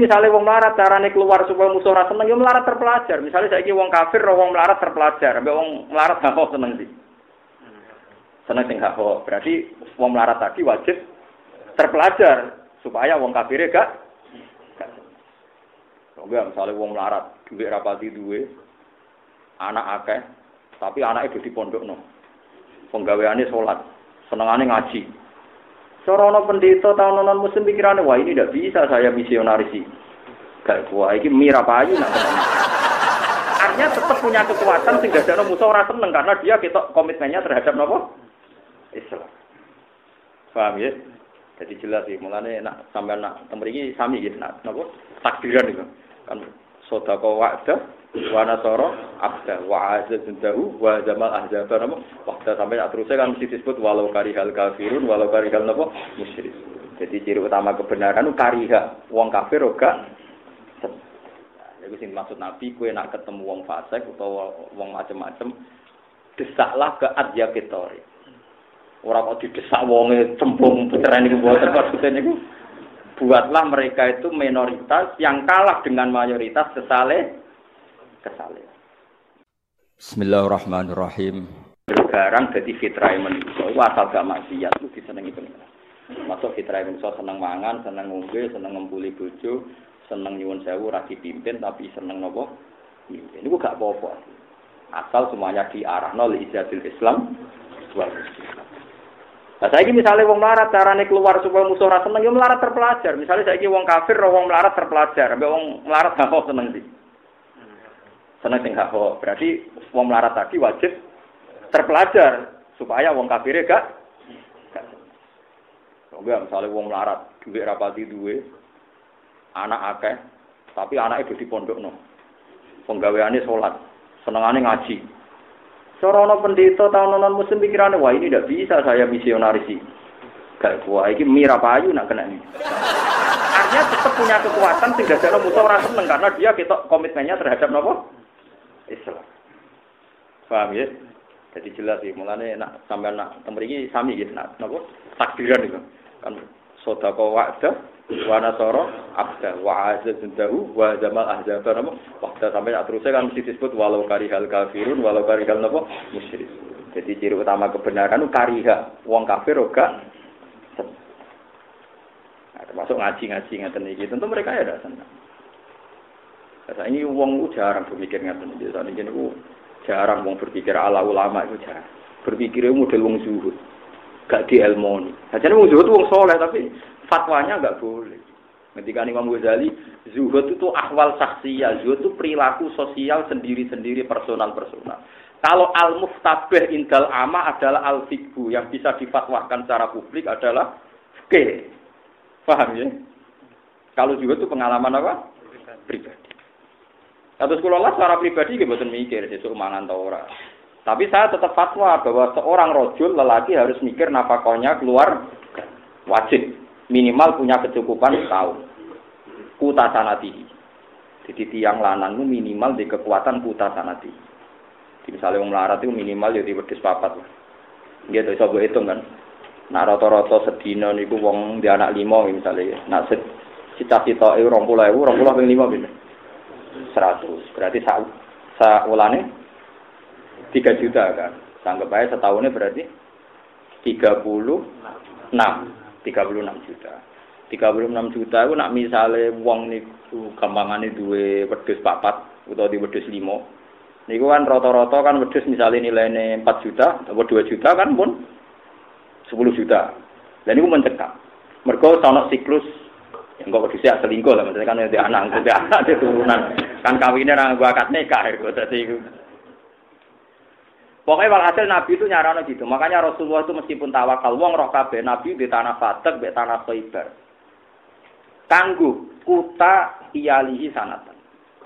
misalnya wong melarat carane keluar supaya musuh ora seneng, yo melarat terpelajar. Misalnya saiki wong kafir ora wong melarat terpelajar, ambek wong melarat gak kok seneng sih. Seneng sing gak kok. Berarti wong melarat tadi wajib terpelajar supaya wong kafir gak Enggak, misalnya wong melarat, duit rapati duwe, anak akeh, tapi anak itu di pondok no. Penggaweannya sholat, senengannya ngaji, Sorono pendeta tahun non muslim pikirannya wah ini tidak bisa saya misionaris sih. Gak wah ini mira payu nak. Artinya tetap punya kekuatan sehingga ada musuh orang seneng karena dia kita komitmennya terhadap nopo Islam. Paham ya? Jadi jelas sih, mulanya nak sampai nak temui sami gitu, nak nopo takdiran itu kan sodako wa'da wa nasara abda wa azazun dahu wa jamal ahzaba nama waktu sampai terusnya kan mesti disebut walau karihal kafirun walau karihal nama musyrik. Jadi ciri utama kebenaran itu kariha. Wong kafir oga jadi sing maksud nabi kue nak ketemu wong fasik atau wong macem-macem desaklah ke adya ketori. Orang kok didesak wonge cembung pecahan ini buat maksudnya ini? Buatlah mereka itu minoritas yang kalah dengan mayoritas kesale. Bismillahirrahmanirrahim. Barang jadi fitrah manusia, itu asal gak maksiat, itu disenangi pengiran. Masuk fitrah manusia seneng mangan, seneng ngombe, seneng ngempuli bojo, seneng nyuwun sewu, rasi pimpin, tapi seneng nopo. Ini gak apa-apa. Asal semuanya diarah nol ijazil Islam. Nah, saya ini misalnya wong melarat carane keluar supaya musuh rasa seneng, ya melarat terpelajar. Misalnya saya ini wong kafir, wong melarat terpelajar, sampai wong melarat gak mau seneng sih seneng sing hak Berarti wong melarat tadi wajib terpelajar supaya wong kafir gak. Enggak, misalnya wong melarat duit rapati duit anak akeh tapi anak itu di pondok no. Penggaweannya sholat, senengannya ngaji. Sorono pendeta tahun non muslim pikirannya wah ini tidak bisa saya misionaris sih. Gak wah ini mira payu nak kena ini. Artinya tetap punya kekuatan sehingga jalan musuh orang seneng karena dia kita komitmennya terhadap nopo Islam. Paham ya? Jadi jelas sih, mulane nak sampai nak temriki sami gitu, nak nopo? Takdiran itu. Kan sodako wa'da wa nasara abda wa azazun dahu wa jamal ahzaba napa waktu sampai terusnya kan mesti disebut walau karihal kafirun walau karihal napa musyrik. Jadi ciri utama kebenaran itu kariha. Wong kafir ora nah, termasuk ngaji-ngaji ngaten iki. Tentu mereka ya ada senang Kata ini uang jarang berpikir ngaten iki. Ini jarang uang berpikir ala ulama itu jarang. Berpikir model uang zuhud. Gak di ilmu Saja uang zuhud uang soleh tapi fatwanya gak boleh. Ketika Imam Ghazali, zuhud itu ahwal saksiyah, zuhud itu perilaku sosial sendiri-sendiri personal-personal. Kalau al-muftabih indal ama adalah al-fikbu yang bisa difatwakan secara publik adalah fikih. Paham ya? Kalau juga itu pengalaman apa? Pribadi. Satu sekolah lah secara pribadi gitu mikir sesuk mangan atau ora. Tapi saya tetap fatwa bahwa seorang rojul lelaki harus mikir nafakohnya keluar wajib minimal punya kecukupan setahun. Kuta sanati. Jadi tiang lanang itu minimal di kekuatan kuta sanati. Jadi misalnya orang melarat itu minimal ya di wedhus papat. Gitu iso hitung kan. Nah rata-rata sedina niku wong di anak lima misalnya. Nah cita-cita e 20.000, 20.000 ping 5 pindah. 100. Berarti sa saulane 3 juta kan. Sanggup aja setahunnya berarti 36 36 juta. 36 juta itu nak misalnya uang niku gampangane duwe wedhus papat utawa di wedhus limo. Niku kan rata-rata kan wedhus misalnya nilainya 4 juta atau 2 juta kan pun 10 juta. Dan itu mencekak. Mergo ana siklus Enggak kok disiak selingkuh lah, maksudnya kan ada anak, ada anak, ada turunan. Kan kawinnya orang gua akad nikah, jadi Pokoknya walhasil Nabi itu nyarano gitu. Makanya Rasulullah itu meskipun tawakal, wong roh kabeh Nabi di tanah Fatek, di tanah Khaybar. Kanggu kuta iyalihi sanatan.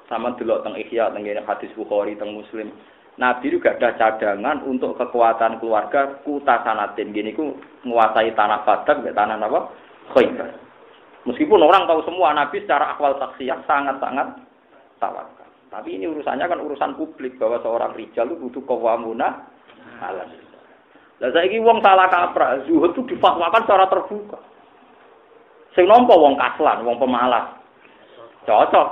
Sama dulu teng Ihya, teng hadis Bukhari, teng Muslim. Nabi juga ada cadangan untuk kekuatan keluarga kuta sanatin. Gini ku menguasai tanah Fatek, di tanah apa? Khaybar. Meskipun orang tahu semua Nabi secara akwal saksiyah sangat-sangat tawakal. Tapi ini urusannya kan urusan publik bahwa seorang rijal itu butuh kawamuna alam. Lah saiki wong salah kaprah, zuhud itu difatwakan secara terbuka. Sing nampa wong kaslan, wong pemalas. Cocok.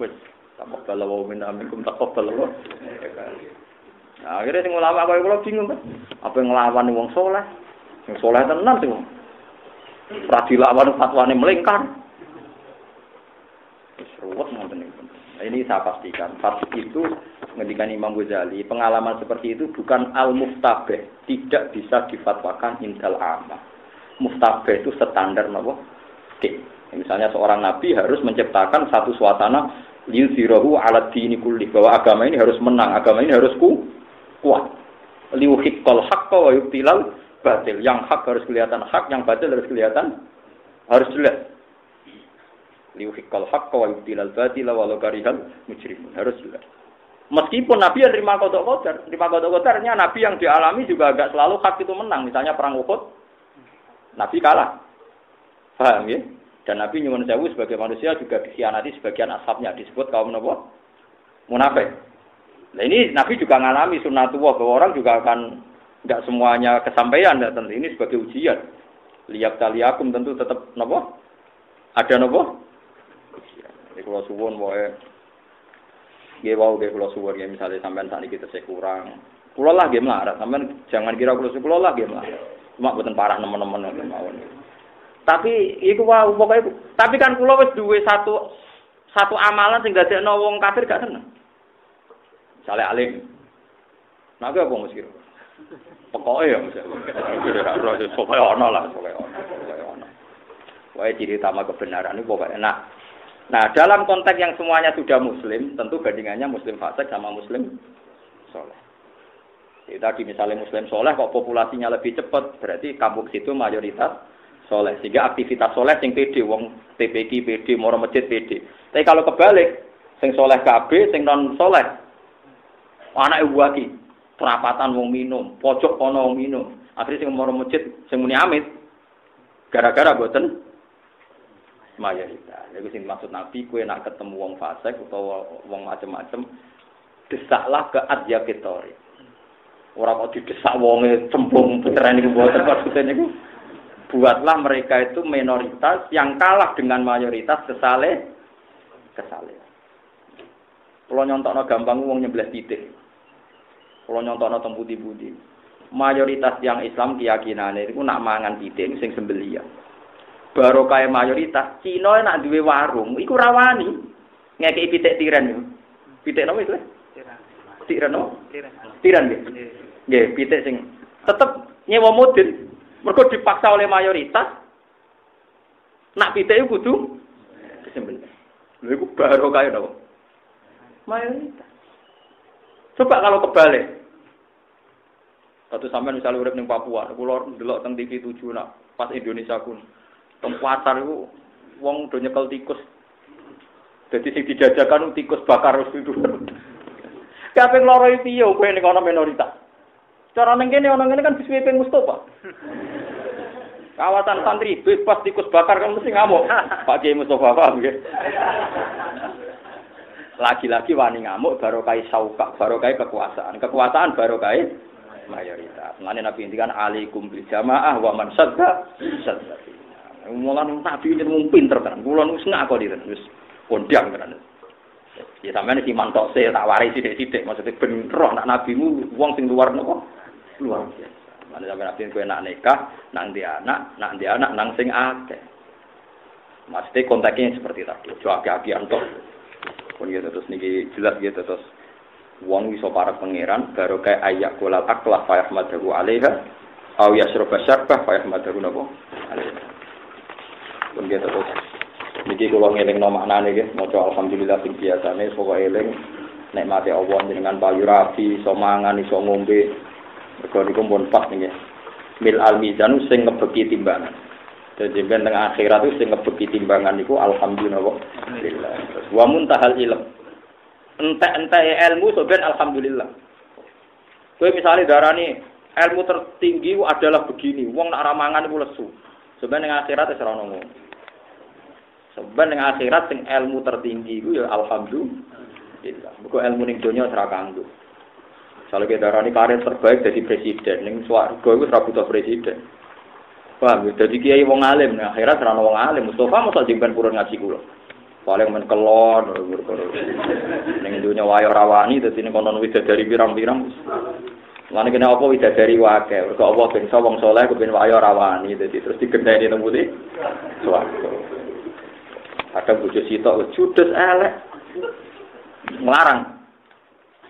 Wis taqabbal wa minna minkum taqabbal wa. Nah, akhirnya sing ulama kaya kula bingung kan. Apa nglawan wong soleh? Sing soleh tenan sing ora dilawan fatwane melingkar. Ruwet ngoten. Nah, ini saya pastikan, fasik itu ngendikan Imam Ghazali, pengalaman seperti itu bukan al-muftabeh, tidak bisa difatwakan intel amma. Muftabeh itu standar nopo? Oke. Misalnya seorang nabi harus menciptakan satu suasana liuzirahu ala dini kulli bahwa agama ini harus menang, agama ini harus ku, kuat. Liuhiqqal haqqa wa yubtilal batil. Yang hak harus kelihatan hak, yang batil harus kelihatan harus jelas liuhiqqal haqqa wa yubtilal batila walau karihal mujrimun. Harus jelas. Meskipun Nabi yang terima kodok kodar, terima kodok kodarnya Nabi yang dialami juga agak selalu hak itu menang. Misalnya perang Uhud, Nabi kalah. Paham ya? Dan Nabi nyuwun sewu sebagai manusia juga dikhianati sebagian ashabnya disebut kaum nopo munafik. Nah ini Nabi juga ngalami sunnatullah bahwa orang juga akan nggak semuanya kesampaian dan tentu ini sebagai ujian. Lihat taliakum tentu tetap nopo ada nopo jadi kalau suwun wae Nggih wau nggih kula suwun ya misalnya sampean sakniki tesih kurang. Kula lah nggih melarat, sampean jangan kira kula kula lah nggih melarat. Cuma boten parah nemen-nemen ngoten mawon. Tapi iku wau pokoke tapi kan kula wis duwe satu satu amalan sing dadekno wong kafir gak seneng. Misale alim. Nah, apa mesti? Pokoke ya mesti. Pokoke ono lah, pokoke ono. Pokoke ono. Wae ciri utama kebenaran itu pokoknya. Nah, Nah, dalam konteks yang semuanya sudah muslim, tentu bandingannya muslim fasik sama muslim soleh. Jadi tadi misalnya muslim soleh kok populasinya lebih cepat, berarti kampung situ mayoritas soleh. Sehingga aktivitas soleh sing PD, wong TPK PD, moro masjid PD. Tapi kalau kebalik, sing soleh KB, sing non soleh, anak ibu perapatan wong minum, pojok kono wong minum. Akhirnya sing moro masjid, sing muni amit, gara-gara boten mayoritas. Jadi sing maksud Nabi kue nak ketemu wong fasik atau wong macem-macem desaklah ke adjakitori. Orang kok didesak wonge cembung peteran iku mboten maksudnya niku buatlah mereka itu minoritas yang kalah dengan mayoritas kesale kesale. Kalau nyontokno gampang wong nyebelah titik. Kalau nyontokno teng putih-putih. Mayoritas yang Islam keyakinannya itu nak mangan titik sing sembelian barokah mayoritas Cina nak duwe warung iku rawani ngekeki pitik tiran yo. Pitik nopo itu? Tiran no tiran nggih nggih pitik sing tetep nyewa modin mergo dipaksa oleh mayoritas nak pitik iku kudu disembelih. Lha iku barokah nopo mayoritas. Coba kalau kebalik Satu sampai misalnya urip ning Papua, kula ndelok teng TV 7 nak pas Indonesia kun. Teng pasar iku wong do nyekel tikus. Dadi sing dijajakan tikus bakar wis itu. Kaping loro iki piye kowe ning ana minoritas. Cara ning kene ana ngene kan diswipe Mustofa. Kawasan santri bebas tikus bakar kan mesti ngamuk. Pak Kiai Mustofa paham nggih. Lagi-lagi wani ngamuk baru kai sauka, baru kai kekuasaan. Kekuasaan baru kai mayoritas. Nanti Nabi intikan alaikum bil jamaah wa man sadda sadda. Mulan nabi ini mung pinter kan. Kula nu sengak kok diren wis kondang kan. Ya sampean iki mantok se tak wari sithik-sithik maksudnya ben roh nak nabimu wong sing luar nopo? Luar biasa. Mana sampean nabi kowe nak nikah, nang di anak, nak di anak nang sing akeh. Maksudnya kontaknya seperti tadi. Coba aki-aki antok. Pun ya terus niki jelas gitu terus wong iso para pangeran baru kayak ayak kulal aklah fa yahmadahu alaiha au yasroba syarbah fa yahmadahu napa? Alaiha. Pun dia terus niki kula ngeling no maknane nggih alhamdulillah sing biasane pokoke eling nek mati Allah dengan payu rapi iso mangan iso ngombe. Mergo niku pun pas mil al mizan sing ngebeki timbangan. Jadi ben teng akhirat itu sing ngebeki timbangan niku alhamdulillah. Terus wa muntahal ilm entek-entek ilmu so ben alhamdulillah kowe misalnya darani ilmu tertinggi adalah begini wong nak ramangan iku lesu Sebenarnya yang akhirat itu ngono. Sebenarnya yang akhirat sing ilmu tertinggi itu ya alhamdulillah. Buku ilmu ning donya ora kanggo. Kalau kita darani karir terbaik jadi presiden, ning swarga itu butuh presiden. Ya? Jadi kiai wong alim, nah akhirnya serana wong alim. Mustafa masa jengben purun ngaji kula. Paling men kelon, ning dunya wayo rawani dadi ning kono widadari pirang-pirang. Lan kena apa widadari wae, mergo apa ben wong saleh kepen wayo rawani dadi terus digendeni nang putih. Swarga. Ada bojo sitok judes elek.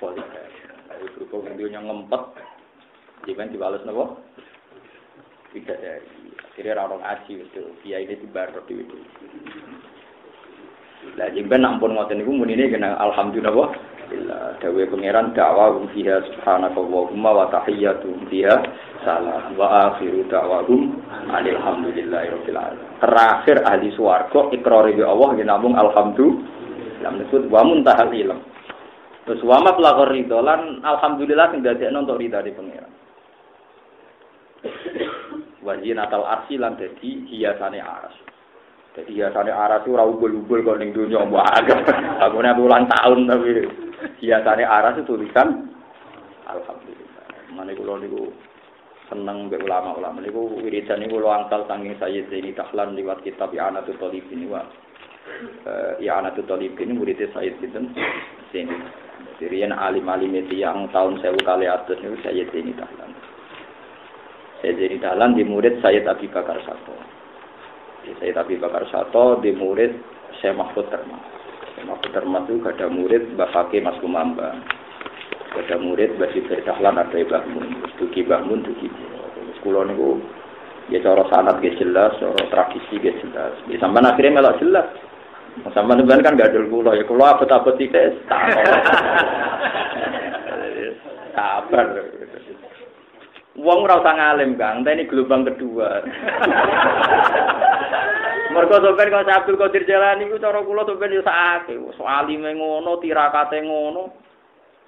Lalu berhubung dunya ngempet, Jangan dibales nopo? Tidak dari akhirnya orang ngaji itu dia ini tibar di itu lah jemben ampun ngoten niku ini kena alhamdulillah wa dawe pangeran dakwahum fiha subhanakallahumma wa tahiyyatuhum fiha salam wa akhiru dakwahum alhamdulillahi alamin. Terakhir ahli swarga ikrar bi Allah nggih namung alhamdulillah. Disebut wa muntahal ilm. Terus wa ma pelakor ridolan alhamdulillah sing dadekno untuk ridha di pangeran. Wajib natal arsi lan dadi hiasane aras. Jadi hiasane aras itu ubul-ubul kok ning donya mbok agak. Bangunnya ulang tahun tapi hiasane aras itu tulisan alhamdulillah. Mane kula niku seneng mbek ulama-ulama niku wiridan niku kula angkal saking Sayyid Zaini Tahlan liwat kitab I'anatul Talibin wa uh, I'anatul Talibin murid Sayyid Sinten Zaini. Jadi alim-alim itu yang tahun sewu kali atas niku Sayyid Zaini Tahlan. Saya jadi dalam di murid Sayyid Abi Bakar Sato. Sayyid Abi Bakar Sato di murid saya Mahfud Termas. Saya Mahfud Termas itu ada murid Mbak Fakih Mas Kumamba. Ada murid Mbak Sibir ada Mbak Mun. Duki Mbak Mun, Duki. Sekolah ini ya cara sanat gak jelas, cara tradisi gak jelas. Ya sampai akhirnya melak jelas. Sama teman kan gak ada kulo ya kulo abot-abot tidak sabar. Wong ora usah ngalim, Kang. ini gelombang kedua. Mergo sampeyan kok Abdul Qadir Jalani iku cara kula sampeyan yo sakake. Soalime ngono, tirakate ngono.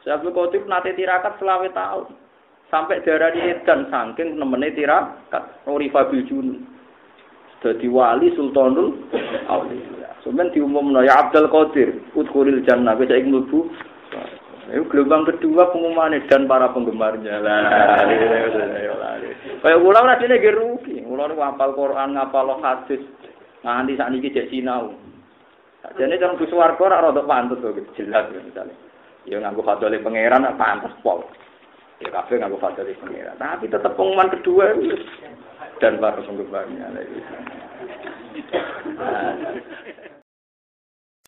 Abdul Qadir nate tirakat selawe tahun. Sampai darah edan saking nemene tirakat. Urifa bil jun. Dadi wali Sultanul Auliya. Sampeyan diumumno ya Abdul Qadir, udkhulil jannah. Wis saiki mlebu itu gelombang kedua pengumuman dan para penggemarnya lah. Kayak kula ora dene ge rugi. Kula niku hafal Quran, ngapal hadis. Nganti sak niki cek sinau. Jadi jangan bus warga ora rada pantes kok jelas misalnya. Ya nganggo fatwa pangeran pantes pol. Ya kabeh nganggo fatwa pangeran. Tapi tetap pengumuman kedua dan para penggemarnya.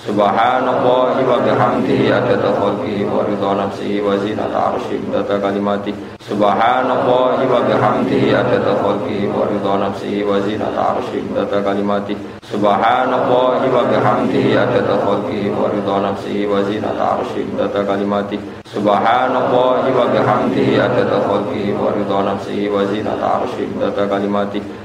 Subhanallah wa bihamdihi adada khalqi wa ridha nafsi wa zinata arshi data kalimati. Subhanallah wa bihamdihi adada khalqi wa ridha nafsi wa zinata arshi data kalimati. Subhanallah wa bihamdihi adada khalqi wa ridha nafsi wa zinata arshi data kalimati. Subhanallah wa bihamdihi adada khalqi wa ridha nafsi wa zinata arshi data kalimati